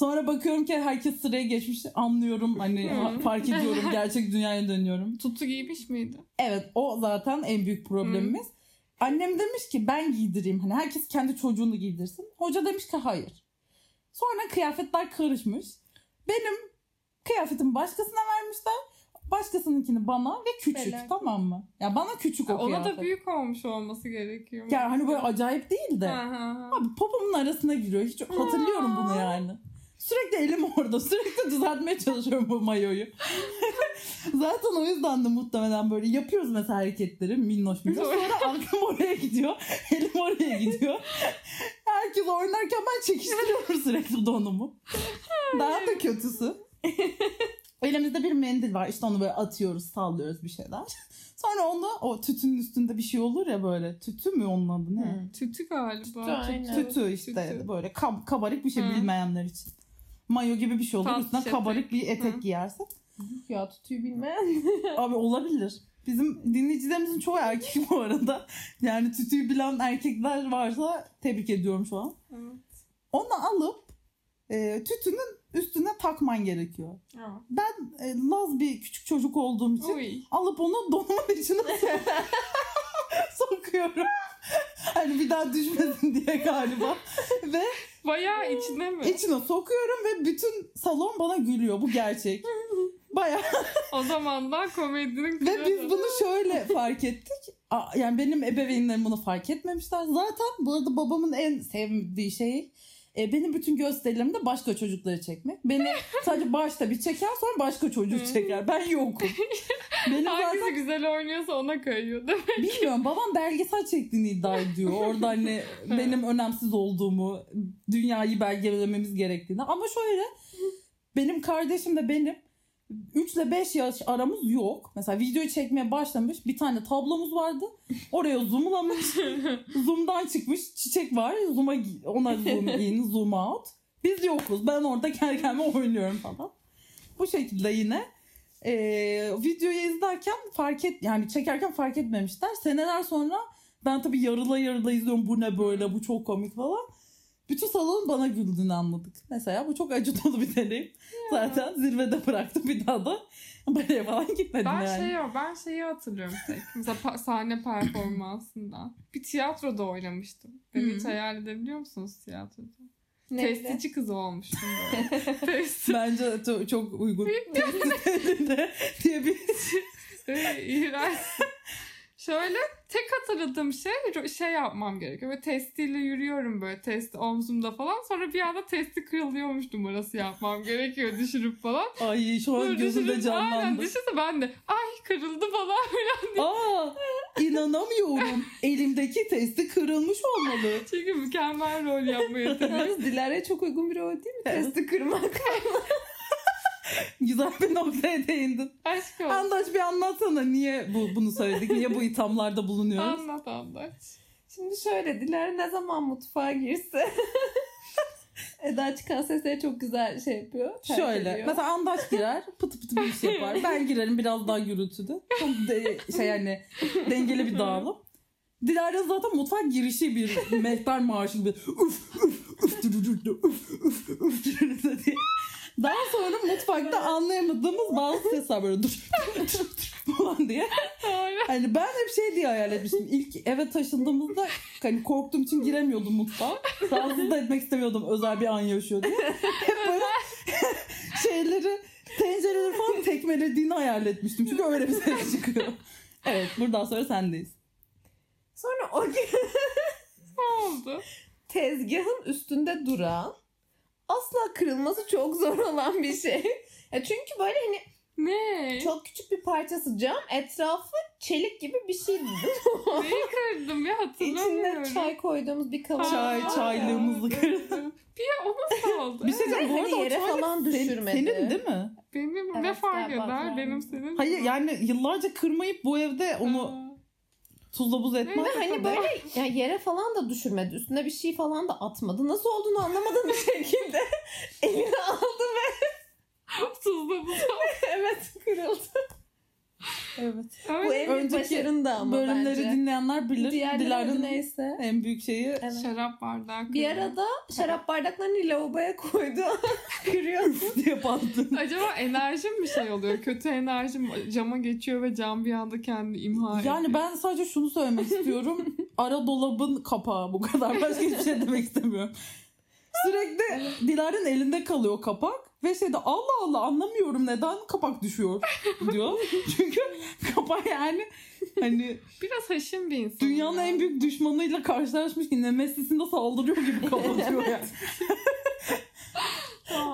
Sonra bakıyorum ki herkes sıraya geçmiş. Anlıyorum hani fark ediyorum. Gerçek dünyaya dönüyorum. Tutu giymiş miydi? Evet o zaten en büyük problemimiz. Annem demiş ki ben giydireyim. Hani herkes kendi çocuğunu giydirsin. Hoca demiş ki hayır. Sonra kıyafetler karışmış. Benim kıyafetimi başkasına vermişler. Başkasınınkini bana ve küçük Felaket. tamam mı? Ya bana küçük o Ona kıyafet. da büyük olmuş olması gerekiyor. Yani hani böyle acayip değil de. Ha, ha, ha. Abi popomun arasına giriyor. Hiç hatırlıyorum bunu yani. Sürekli elim orada. Sürekli düzeltmeye çalışıyorum bu mayoyu. Zaten o yüzden de muhtemelen böyle yapıyoruz mesela hareketleri minnoş minnoş. Sonra aklım oraya gidiyor. Elim oraya gidiyor. Herkes oynarken ben çekiştiriyorum sürekli donumu. Daha da kötüsü. Elimizde bir mendil var. İşte onu böyle atıyoruz, sallıyoruz bir şeyler. Sonra onu o tütünün üstünde bir şey olur ya böyle. Tütü mü onun adı ne? Hı. Tütü galiba. Tütü, aynen. Tütü işte Tütü. böyle kab- kabarık bir şey Hı. bilmeyenler için. Mayo gibi bir şey olur. Tatlı Üstüne etek. kabarık bir etek Hı. giyersin. Ya tutuyu bilmeyen. Abi olabilir. Bizim dinleyicilerimizin çoğu erkek bu arada. Yani tütüyü bilen erkekler varsa tebrik ediyorum şu an. Evet. Onu alıp e, tütünün üstüne takman gerekiyor. Ha. Ben e, laz bir küçük çocuk olduğum için Uy. alıp onu donumun içine sokuyorum. hani bir daha düşmesin diye galiba. Ve Bayağı içine mi? İçine sokuyorum ve bütün salon bana gülüyor. Bu gerçek. Baya O zamanlar komedinin ve biz bunu şöyle fark ettik. Yani benim ebeveynlerim bunu fark etmemişler. Zaten bu arada babamın en sevdiği şey e, benim bütün gösterilerimde başka çocukları çekmek. Beni sadece başta bir çeker sonra başka çocuk çeker. Ben yokum. Benim Hangisi zaten güzel oynuyorsa ona kayıyor değil mi? bilmiyorum babam belgesel çektiğini iddia ediyor. Orada hani benim önemsiz olduğumu, dünyayı belgelememiz gerektiğini. Ama şöyle benim kardeşim de benim 3 ile 5 yaş aramız yok. Mesela videoyu çekmeye başlamış. Bir tane tablomuz vardı. Oraya zoomlamış. Zoom'dan çıkmış. Çiçek var. Zoom'a ona zoom in, zoom out. Biz yokuz. Ben orada kendi kendime oynuyorum falan. Bu şekilde yine e, videoyu izlerken fark et yani çekerken fark etmemişler. Seneler sonra ben tabii yarıla yarıla izliyorum. Bu ne böyle? Bu çok komik falan. Bütün salonun bana güldüğünü anladık. Mesela bu çok acı dolu bir deneyim. Zaten zirvede bıraktım bir daha da baleye falan gitmedim Ben yani. şeyi, ben şeyi hatırlıyorum tek. Mesela sahne performansından. Bir tiyatroda oynamıştım. Beni hiç hayal edebiliyor musunuz tiyatroda? Neydi? Testici kızı olmuştum böyle. Bence çok, çok uygun. Diye bir Ee, İğrenç. Şöyle tek hatırladığım şey şey yapmam gerekiyor. Böyle testiyle yürüyorum böyle testi omzumda falan. Sonra bir anda testi kırılıyormuş numarası yapmam gerekiyor düşürüp falan. Ay şu an gözümde düşürüp- Aynen canlandı. düşünsene ben de ay kırıldı falan filan. Aa inanamıyorum. Elimdeki testi kırılmış olmalı. Çünkü mükemmel rol yapma yeteneği. Dilara'ya çok uygun bir rol değil mi? Testi kırmak. Güzel bir noktaya değindin. Aşk olsun. Andaç bir anlatsana niye bu bunu söyledik? Niye bu ithamlarda bulunuyoruz? Anlat anlat. Şimdi şöyle Dilara ne zaman mutfağa girse Eda çıkan sesleri çok güzel şey yapıyor. Şöyle. ediyor. Mesela Andaç girer pıtı pıtı bir iş yapar. Ben girerim biraz daha gürültülü. Çok de, şey yani dengeli bir dağılım. Dilara zaten mutfak girişi bir mehter marşı gibi uf uf uf dürürürü, uf uf uf dürürürü diye. Daha sonra mutfakta anlayamadığımız bazı sesler böyle dur dur dur falan diye. Hani ben hep şey diye hayal etmiştim. İlk eve taşındığımızda hani korktuğum için giremiyordum mutfağa. Rahatsız da etmek istemiyordum özel bir an yaşıyor diye. Hep böyle şeyleri tencereleri falan tekmelediğini hayal etmiştim. Çünkü öyle bir ses çıkıyor. Evet buradan sonra sendeyiz. Sonra o gün Ne oldu? tezgahın üstünde duran asla kırılması çok zor olan bir şey. Ya çünkü böyle hani Ne? çok küçük bir parçası cam etrafı çelik gibi bir şeydi. Neyi kırdım ya hatırlamıyorum. İçinde çay koyduğumuz bir kavanoz. Çay, çaylığımızı kırdım. Bir ya o nasıl oldu? Bir şey diyeceğim. Bu Hani arada yere falan senin- düşürmedi. Senin değil mi? Benim ne Evet, fark galiba eder? Benim senin. Hayır yani yıllarca kırmayıp bu evde onu Aa. Tuzla buz etmek. Ve hani böyle ya yere falan da düşürmedi. Üstüne bir şey falan da atmadı. Nasıl olduğunu anlamadığım bir şekilde eline aldı ve Tuzla bu. evet kırıldı. Evet. Bu en büyük Önceki başarında ama Bölümleri bence. dinleyenler bilir. Diğerleri neyse. en büyük şeyi Evet. şarap bardağı Bir arada şarap bardaklarını lavaboya koydu. Kırıyorsun. diye bastın. Acaba enerjim mi şey oluyor? Kötü enerjim cama geçiyor ve cam bir anda kendini imha ediyor. Yani ben sadece şunu söylemek istiyorum. Ara dolabın kapağı bu kadar. Başka hiçbir şey demek istemiyorum. Sürekli Dilara'nın elinde kalıyor kapak. Ve şeyde Allah Allah anlamıyorum neden kapak düşüyor diyor. Çünkü kapak yani hani Biraz haşin bir insan. dünyanın ya. en büyük düşmanıyla karşılaşmış ki Nemesis'inde saldırıyor gibi kapatıyor yani.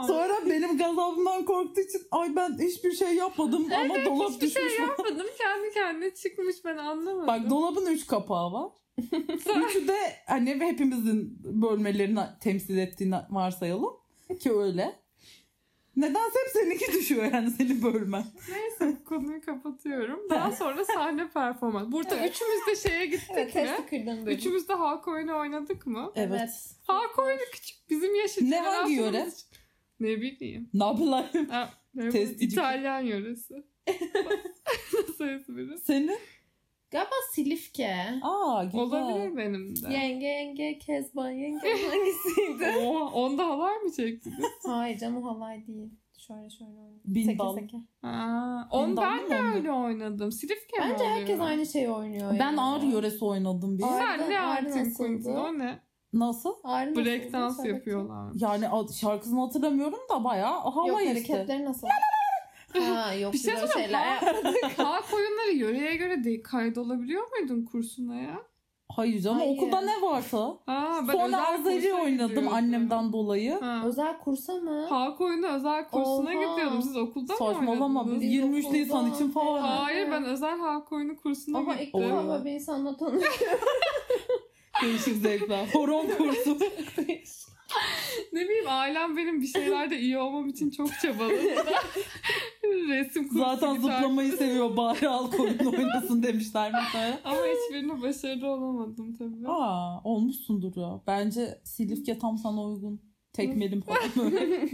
Sonra benim gazabımdan korktuğu için ay ben hiçbir şey yapmadım ama dolap Hiçbir düşmüş. şey yapmadım. Kendi kendine çıkmış ben anlamadım. Bak dolabın üç kapağı var. Üçü de hani hepimizin bölmelerini temsil ettiğini varsayalım. Ki öyle. Nedense hep seninki düşüyor yani senin bölmen. Neyse konuyu kapatıyorum. Daha sonra sahne performans. Burada Evet. üçümüz de şeye gittik evet mi? testi kırdın. Üçümüz de halk oyunu oynadık mı? Evet. Halk oyunu küçük. Bizim yaş Ne, hangi yöre? Ne bileyim. Ne yapayım? İtalyan yöresi. Nasıl espri? Senin? Galiba Silifke. Aa güzel. Olabilir benim de. Yenge yenge Kezban yenge hangisiydi? Oha, onda halay mı çektiniz? Hayır canım halay değil. Şöyle şöyle oynadım. Bin Seke dal. seke. Aa, on ben de oldu? öyle oynadım. Silifke mi Bence oluyor? herkes aynı şeyi oynuyor. Ben yani. ağrı yöresi oynadım bir. Sen ne? Queen'sin o ne? Nasıl? Ağrı? Break dans yapıyorlar. Yani şarkısını hatırlamıyorum da bayağı hava Yok işte. hareketleri nasıl? Ha yok Bir şey biz öyle söyleyeyim. şeyler yapmadık. Halk oyunları yöreye göre de kaydolabiliyor muydun kursuna ya? Hayır canım Hayır. okulda ne varsa. Aa, ben Azeri kursa oynadım annemden dolayı. Ha. Özel kursa mı? Halk oyunu özel kursuna Oha. gidiyordum. Siz okulda mı Saçmalama oynadınız? biz Biz 23 okulda- Nisan için falan. Hayır ben özel halk oyunu kursuna Ama ilk gittim. defa Oo. böyle bir insanla tanışıyorum. Değişik zevkler. Horon kursu. Ne bileyim ailem benim bir şeylerde iyi olmam için çok çabaladı. Resim kursu Zaten gitar zıplamayı seviyor. Bari al oyunu oynasın demişler mesela. Ama hiçbirine başarılı olamadım tabii. Aa olmuşsundur ya. Bence Silifke tam sana uygun. Tekmelim falan böyle.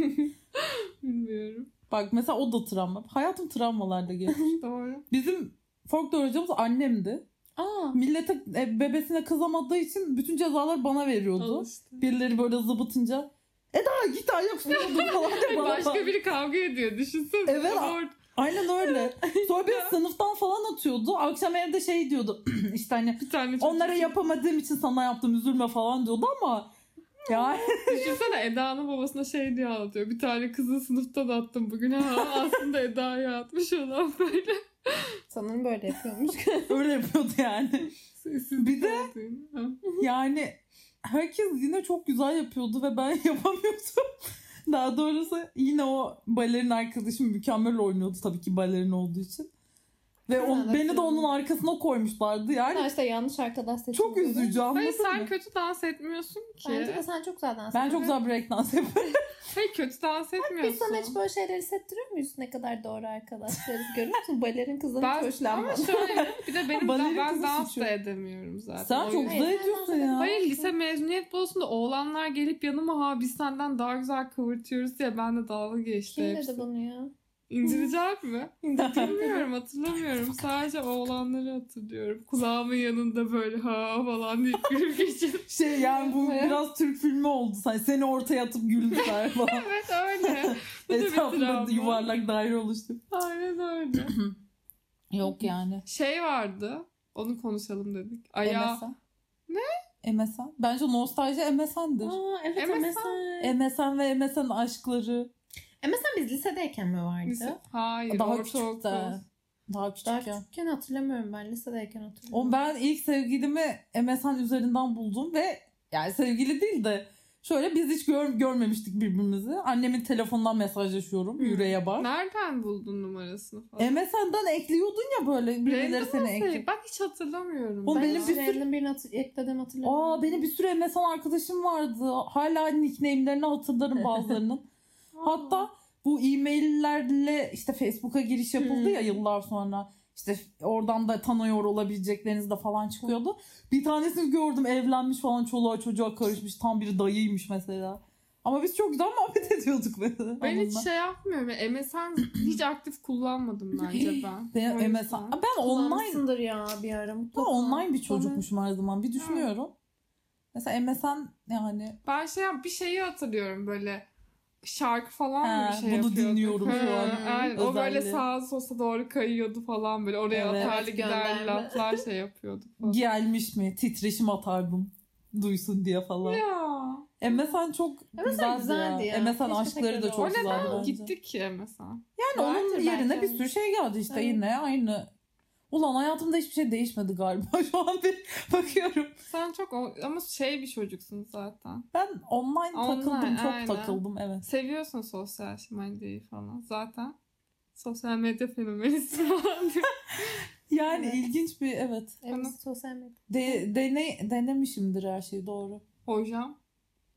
Bilmiyorum. Bak mesela o da travma. Hayatım travmalarda geçmiş. Doğru. Bizim folklor hocamız annemdi. Aa. Millete e, bebesine kızamadığı için bütün cezalar bana veriyordu. İşte. Birileri böyle zıbıtınca Eda git ayak dur falan diye bana Başka biri kavga ediyor. Düşünsene. Evet. Or- Aynen öyle. Sonra bir sınıftan falan atıyordu. Akşam evde şey diyordu. işte hani Bir tane onlara yapamadığım için sana yaptım üzülme falan diyordu ama ya Düşünsene Eda'nın babasına şey diye anlatıyor. Bir tane kızı sınıftan attım bugün. Ha, aslında Eda'ya atmış olan böyle. Sanırım böyle yapıyormuş. öyle yapıyordu yani. Sessiz Bir de-. Yani herkes yine çok güzel yapıyordu ve ben yapamıyordum. Daha doğrusu yine o balerin arkadaşım mükemmel oynuyordu tabii ki balerin olduğu için. Ve evet. beni de onun arkasına koymuşlardı. Yani Ha işte yanlış arkadaş seçildi. çok üzücü Hayır anladın sen mı? kötü dans etmiyorsun ki. Bence de sen çok güzel dans Ben ediyorsun. çok güzel breakdance yapıyorum. Hayır kötü dans etmiyorsun. Biz sana hiç böyle şeyler hissettiriyor muyuz? Ne kadar doğru arkadaşlarız. Görüyor musun? Balerin kızdan ben, hiç ama hoşlanmadım. şöyle bir de benim Balerin ben kızı dans suçu. da edemiyorum zaten. Sen O çok yüzden- güzel ediyorsun ya. Hayır lise mezuniyet balosunda oğlanlar gelip yanıma ha biz senden daha güzel kıvırtıyoruz diye ben de dalga geçti Kim hepsi. dedi bunu ya? İndireceğim mi? Bilmiyorum hatırlamıyorum. Sadece oğlanları hatırlıyorum. Kulağımın yanında böyle ha falan deyip gülüp geçip. Şey yani bu biraz Türk filmi oldu. Sen seni ortaya atıp güldüler falan. evet öyle. Etrafında yuvarlak daire oluştu. Aynen öyle. Yok yani. Şey vardı. Onu konuşalım dedik. MSN. Ne? MSN. Bence nostalji MSN'dir. Aa evet MSN. MSN. MSN ve MSN aşkları. MSN biz lisedeyken mi vardı? Lise- Hayır. Daha ortaokul. küçük de. Daha Daha küçükken. küçükken hatırlamıyorum ben. Lisedeyken hatırlıyorum. Oğlum ben ilk sevgilimi MSN üzerinden buldum ve yani sevgili değil de şöyle biz hiç gör, görmemiştik birbirimizi. Annemin telefonundan mesajlaşıyorum. Hmm. Yüreğe bak. Nereden buldun numarasını falan? MSN'den ekliyordun ya böyle birileri seni ekliyor. Ben hiç hatırlamıyorum. Oğlum ben benim bir sürü- birini hatır- ekledim hatırlamıyorum. Aa benim bir sürü MSN arkadaşım vardı. Hala nickname'lerini hatırlarım bazılarının. Hatta bu e-maillerle işte Facebook'a giriş yapıldı ya Hmm. yıllar sonra. İşte oradan da tanıyor olabilecekleriniz de falan çıkıyordu. Bir tanesini gördüm evlenmiş falan çoluğa çocuğa karışmış. Tam bir dayıymış mesela. Ama biz çok güzel muhabbet ediyorduk mesela. Ben hiç onunla. şey yapmıyorum. MSN hiç aktif kullanmadım bence ben. Ben, MSN. Ben online, ya bir ara ben mutlaka. online bir çocukmuşum her zaman. Bir düşünüyorum. Mesela MSN yani Ben şey yap- bir şeyi hatırlıyorum böyle şarkı falan mı bir şey bunu yapıyorduk. dinliyorum şu He, an. Aynen. O böyle sağa sola doğru kayıyordu falan böyle. Oraya Evet. atarlı gider laflar şey yapıyorduk falan. gelmiş mi titreşim atardım duysun diye falan. ya. MSN çok MSN güzeldi, güzeldi ya. ya. MSN Keşke aşkları da çok O güzeldi neden bence. gittik ki MSN? Yani onun Vardır yerine belki. bir sürü şey geldi işte Evet. yine aynı. Ulan hayatımda hiçbir şey değişmedi galiba. Şu an bir bakıyorum. Sen çok o- ama şey bir çocuksun zaten. Ben online, Online, takıldım. Çok aynen. takıldım evet. Seviyorsun sosyal medyayı falan. Zaten sosyal medya fenomenisin falan diyor. Yani Evet. ilginç bir evet. Evet, sosyal medya. De, dene, denemişimdir her şeyi doğru. Hocam.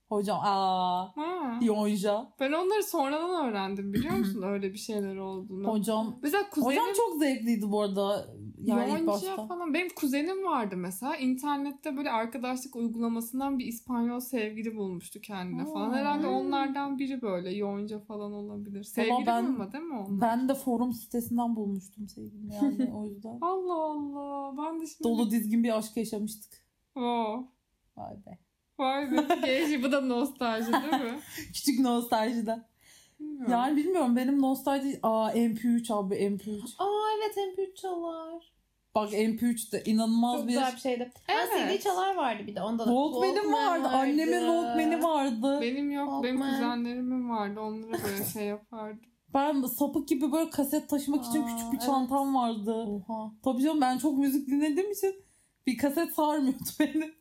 Hocam aa Ha. Yonca. Ben onları sonradan öğrendim biliyor musun öyle bir şeyler olduğunu. Hocam. Mesela kuzenim Hocam çok zevkliydi bu arada. Yani başta. falan. Benim kuzenim vardı mesela. İnternette böyle arkadaşlık uygulamasından bir İspanyol sevgili bulmuştu kendine falan. Aa. Herhalde onlardan biri böyle. Yonca falan olabilir. Sevgili ben- bulma değil mi onlar? Ben de forum sitesinden bulmuştum sevgilimi yani o yüzden. Allah Allah. Ben de şimdi... Dolu dizgin bir aşk yaşamıştık. Oh. Vay be. Vay be. Genç. Bu da nostalji değil mi? Küçük nostaljiden. Bilmiyorum. Yani bilmiyorum benim nostalji... Aa MP3 abi MP3. Aa evet MP3 çalar. Bak MP3 de inanılmaz Çok bir... güzel bir şeydi. Evet. Evet. CD çalar vardı bir de onda da. Walkman'im vardı. Annemin Walkman'i vardı. Benim yok. Benim Walkman. kuzenlerimin vardı. Onlara böyle şey yapardım. Ben sapık gibi böyle kaset taşımak için Aa, küçük bir evet. çantam vardı. Oha. Tabii canım ben çok müzik dinlediğim için bir kaset sarmıyordu beni.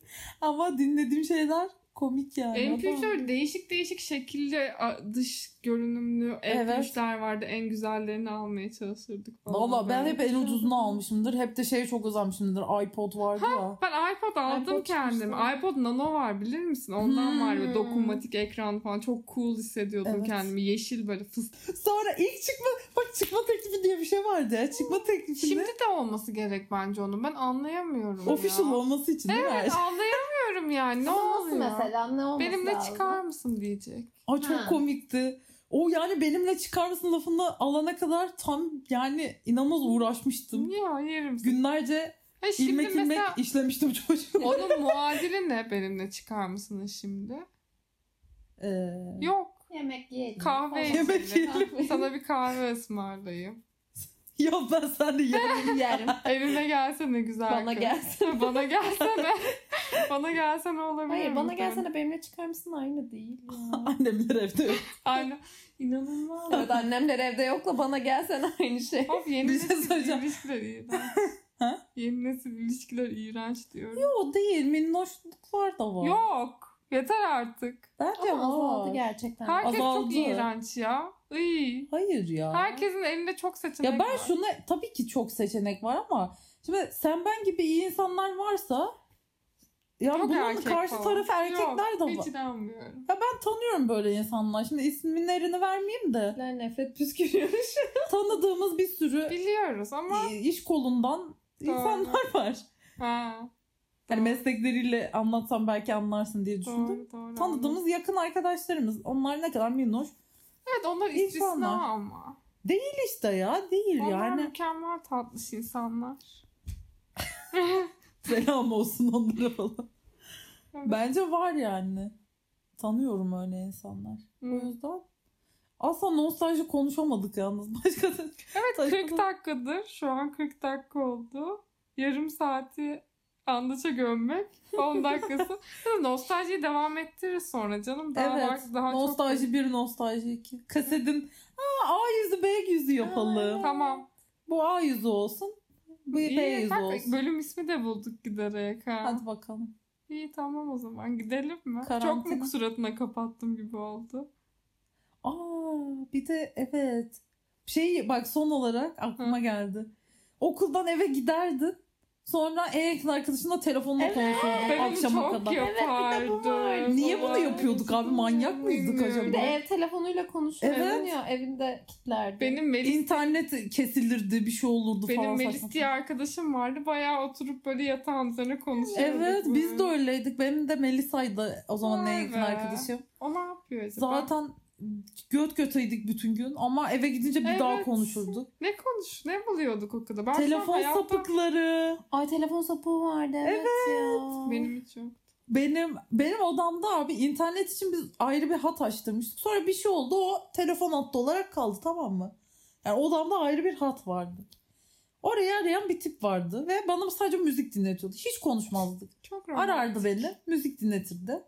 Ama dinlediğim şeyler komik yani. MP3'ler değişik değişik şekilde dış görünümlü Evet. MP3'ler vardı. En güzellerini almaya çalışırdık falan. Valla ben hep en ucuzunu almışımdır. Hep de şey çok özenmişimdir. iPod vardı ya. Ben iPod aldım iPod kendime. çıkmıştı. iPod Nano var bilir misin? Ondan Hmm. var böyle dokunmatik ekran falan. Çok cool hissediyordum Evet. kendimi. Yeşil böyle fıstık. Sonra ilk çıkma bak çıkma teklifi diye bir şey vardı ya. Çıkma teklifinde Şimdi de olması gerek bence onun. Ben anlayamıyorum official ya. olması için değil mi? Evet anlayamıyorum yani. Ne Ama nasıl oluyor? mesela? Ne olması Benimle lazım? çıkar mısın diyecek. Ay çok Ha. komikti. O yani benimle çıkar mısın lafını alana kadar tam yani inanılmaz uğraşmıştım. Ya yerim seni. Günlerce Ha, şimdi ilmek ilmek mesela işlemiştim çocuğu. onun muadili ne benimle çıkar mısınız şimdi? Ee, Yok. Yemek yiyelim. Kahve falan. Yemek yiyelim. Sana bir kahve ısmarlayayım. ya ben sen de yerim. Yerim. Evime gelsene güzel Bana kız. gelsene. bana gelsene. bana gelsene olabilir Hayır bana sen? gelsene benimle çıkar mısın aynı değil ya. Annemler evde yok. Aynen. İnanılmaz. evet annemler evde yokla bana gelsene aynı şey. Of yeni Bir şey söyleyeceğim. ilişkiler iğrenç. Ha? Yeni nesil ilişkiler iğrenç diyorum. O değil minnoşluklar da var. Yok. Yeter artık. Bence Ama azaldı var. gerçekten. Herkes Azaldı. çok iğrenç ya. Iy. Hayır ya. Herkesin elinde çok seçenek Ya ben var. şunu tabii ki çok seçenek var ama şimdi sen ben gibi iyi insanlar varsa Ya Çok bunun erkek karşı falan. tarafı erkekler Yok, de var. Hiç inanmıyorum. Ya ben tanıyorum böyle insanlar. Şimdi isimlerini vermeyeyim de. Ler nefret püskürüyormuş. Tanıdığımız bir sürü Biliyoruz ama iş kolundan insanlar var. ha, Yani meslekleriyle anlatsam belki anlarsın diye düşündüm. doğru, doğru. Tanıdığımız yakın arkadaşlarımız. Onlar ne kadar minnoş. Evet onlar İnsanlar. istisna ama. Değil işte ya. Değil Onlar yani. mükemmel tatlış insanlar. Selam olsun onlara falan. Evet. Bence var yani. Tanıyorum öyle insanlar. O Hı. yüzden asla nostalji konuşamadık yalnız. Başka da... Evet Saçma. 40 dakikadır. Şu an 40 dakika oldu. Yarım saati andaça gömmek. 10 dakikası. Nostaljiyi devam ettiririz sonra canım. Daha Evet. var, daha nostalji çok... bir, nostalji iki. Kasetin Aa, A yüzü, B yüzü yapalım. Tamam. Bu A yüzü olsun. İyi, yüzü bak, olsun. bölüm ismi de bulduk giderek ha. Hadi bakalım. İyi tamam o zaman gidelim mi? Çok Karantina. mu suratına kapattım gibi oldu? Aa, bir de evet. Şey bak son olarak aklıma geldi. Okuldan eve giderdin. Sonra en yakın arkadaşınla telefonla Evet. konuşurdun Ben onu akşama çok kadar. yapardım. Niye bunu yapıyorduk abi? Manyak mıydık acaba? Bir de ev telefonuyla konuşuyordun Evet. ya evinde kitlerdi. Benim Melis İnternet kesilirdi bir şey olurdu Benim falan. Melis saçma diye arkadaşım vardı. Bayağı oturup böyle yatağın üzerine konuşuyorduk. Evet biz de öyleydik. Benim de Melisa'ydı o zaman en Vay yakın be. arkadaşım. O ne yapıyor acaba? Zaten göt göteydik bütün gün ama eve gidince bir daha Evet. konuşurduk. Ne konuş, ne buluyorduk okulda? Ben şu an Telefon hayatta- sapıkları. Ay telefon sapığı vardı evet, ya. Benim hiç yok. Benim benim odamda abi internet için biz ayrı bir hat açtırmıştık. Sonra bir şey oldu o telefon hattı olarak kaldı tamam mı? Yani odamda ayrı bir hat vardı. Oraya arayan bir tip vardı ve bana sadece müzik dinletiyordu. Hiç konuşmazdık. Çok romantik. Arardı beni, müzik dinletirdi.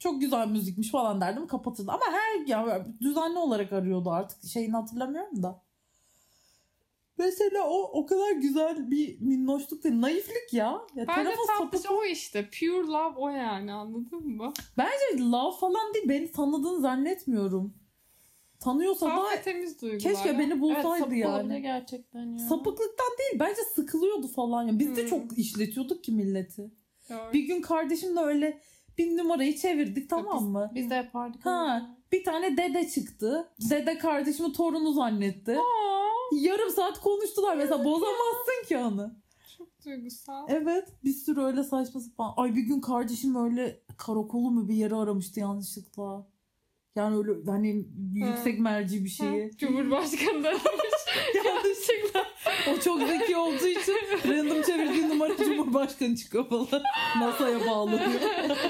Çok güzel müzikmiş falan derdim kapatırdı. Ama her ya düzenli olarak arıyordu artık şeyini hatırlamıyorum da. Mesela o o kadar güzel bir minnoşluk değil. Naiflik ya. ya Bence tatlış sapık. o işte. Pure love o yani anladın mı? Bence love falan değil. Beni tanıdığını zannetmiyorum. Tanıyorsa da Saf ve temiz duygular. keşke ya. beni Evet bulsaydı olabilir yani. gerçekten ya. Sapıklıktan değil. Bence sıkılıyordu falan. ya. Biz de Hmm. çok işletiyorduk ki milleti. Doğru. Bir gün kardeşimle öyle bir numarayı çevirdik tamam mı? Biz de yapardık. Ha. Bir tane dede çıktı. Dede kardeşimi torunu zannetti. Aa, Yarım saat konuştular mesela bozamazsın ki onu. çok duygusal. Evet bir sürü öyle saçma sapan. Ay bir gün kardeşim öyle karakolu mu bir yere aramıştı yanlışlıkla. Yani öyle hani yüksek merci bir şeyi. Ha, Cumhurbaşkanı da aramış. O çok zeki olduğu için random çevirdiği numara Cumhurbaşkanı çıkıyor falan. NASA'ya bağlanıyor.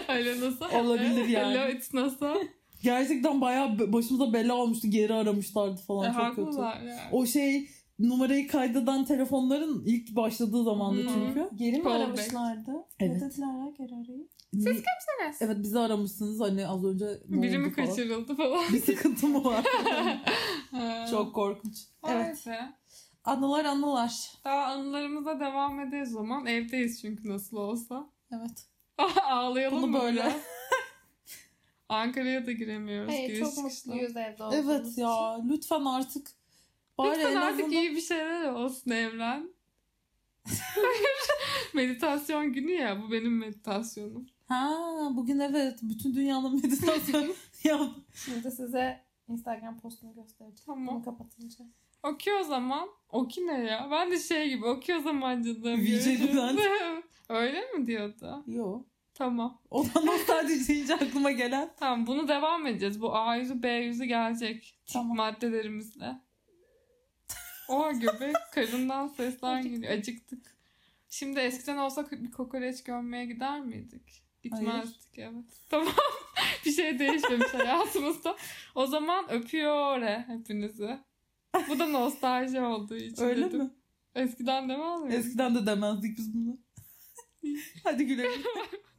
Öyle nasıl? Olabilir yani. Hello it's NASA. Gerçekten bayağı başımıza bela olmuştu. Geri aramışlardı falan E, çok kötü. yani. O şey numarayı kaydeden telefonların ilk başladığı zamandı Hı. çünkü. Geri mi Callback. aramışlardı? Evet. Ne dediler ya geri arayıp? Siz kimsiniz? Evet bizi aramışsınız hani az önce ne Biri oldu mi falan. kaçırıldı falan. Bir sıkıntı mı var? Çok korkunç. Evet. Neyse. Anılar anılar. Daha anılarımıza devam ederiz o zaman. Evdeyiz çünkü nasıl olsa. Evet. Ağlayalım Bunu mı böyle. biraz? Ankara'ya da giremiyoruz. Hayır giriş çok çıkışla. mutluyuz evde olduğumuz Evet ya lütfen artık. Bari Lütfen en artık azından- iyi bir şeyler olsun Evren. Meditasyon günü ya. Bu benim meditasyonum. Ha bugün evet bütün dünyanın meditasyon ya Şimdi size Instagram postunu göstereceğim. Tamam. Bunu kapatınca. Okey o zaman. Oki ne ya? Ben de şey gibi okey o zaman canım. Görüşürüz. Öyle mi diyordu? Yo. Tamam. O da nostalji deyince aklıma gelen. Tamam bunu devam edeceğiz. Bu A yüzü B yüzü gelecek. Tamam. Maddelerimizle. O göbek karından sesler geliyor. Acıktık. Şimdi eskiden olsa bir kokoreç gömmeye gider miydik? Gitmezdik evet. Tamam. bir şey değişmemiş hayatımızda. O zaman öpüyor hepinizi. Bu da nostalji olduğu için Öyle dedim. mi? Eskiden demez miydik? Eskiden de demezdik biz bunu. Hadi gülelim.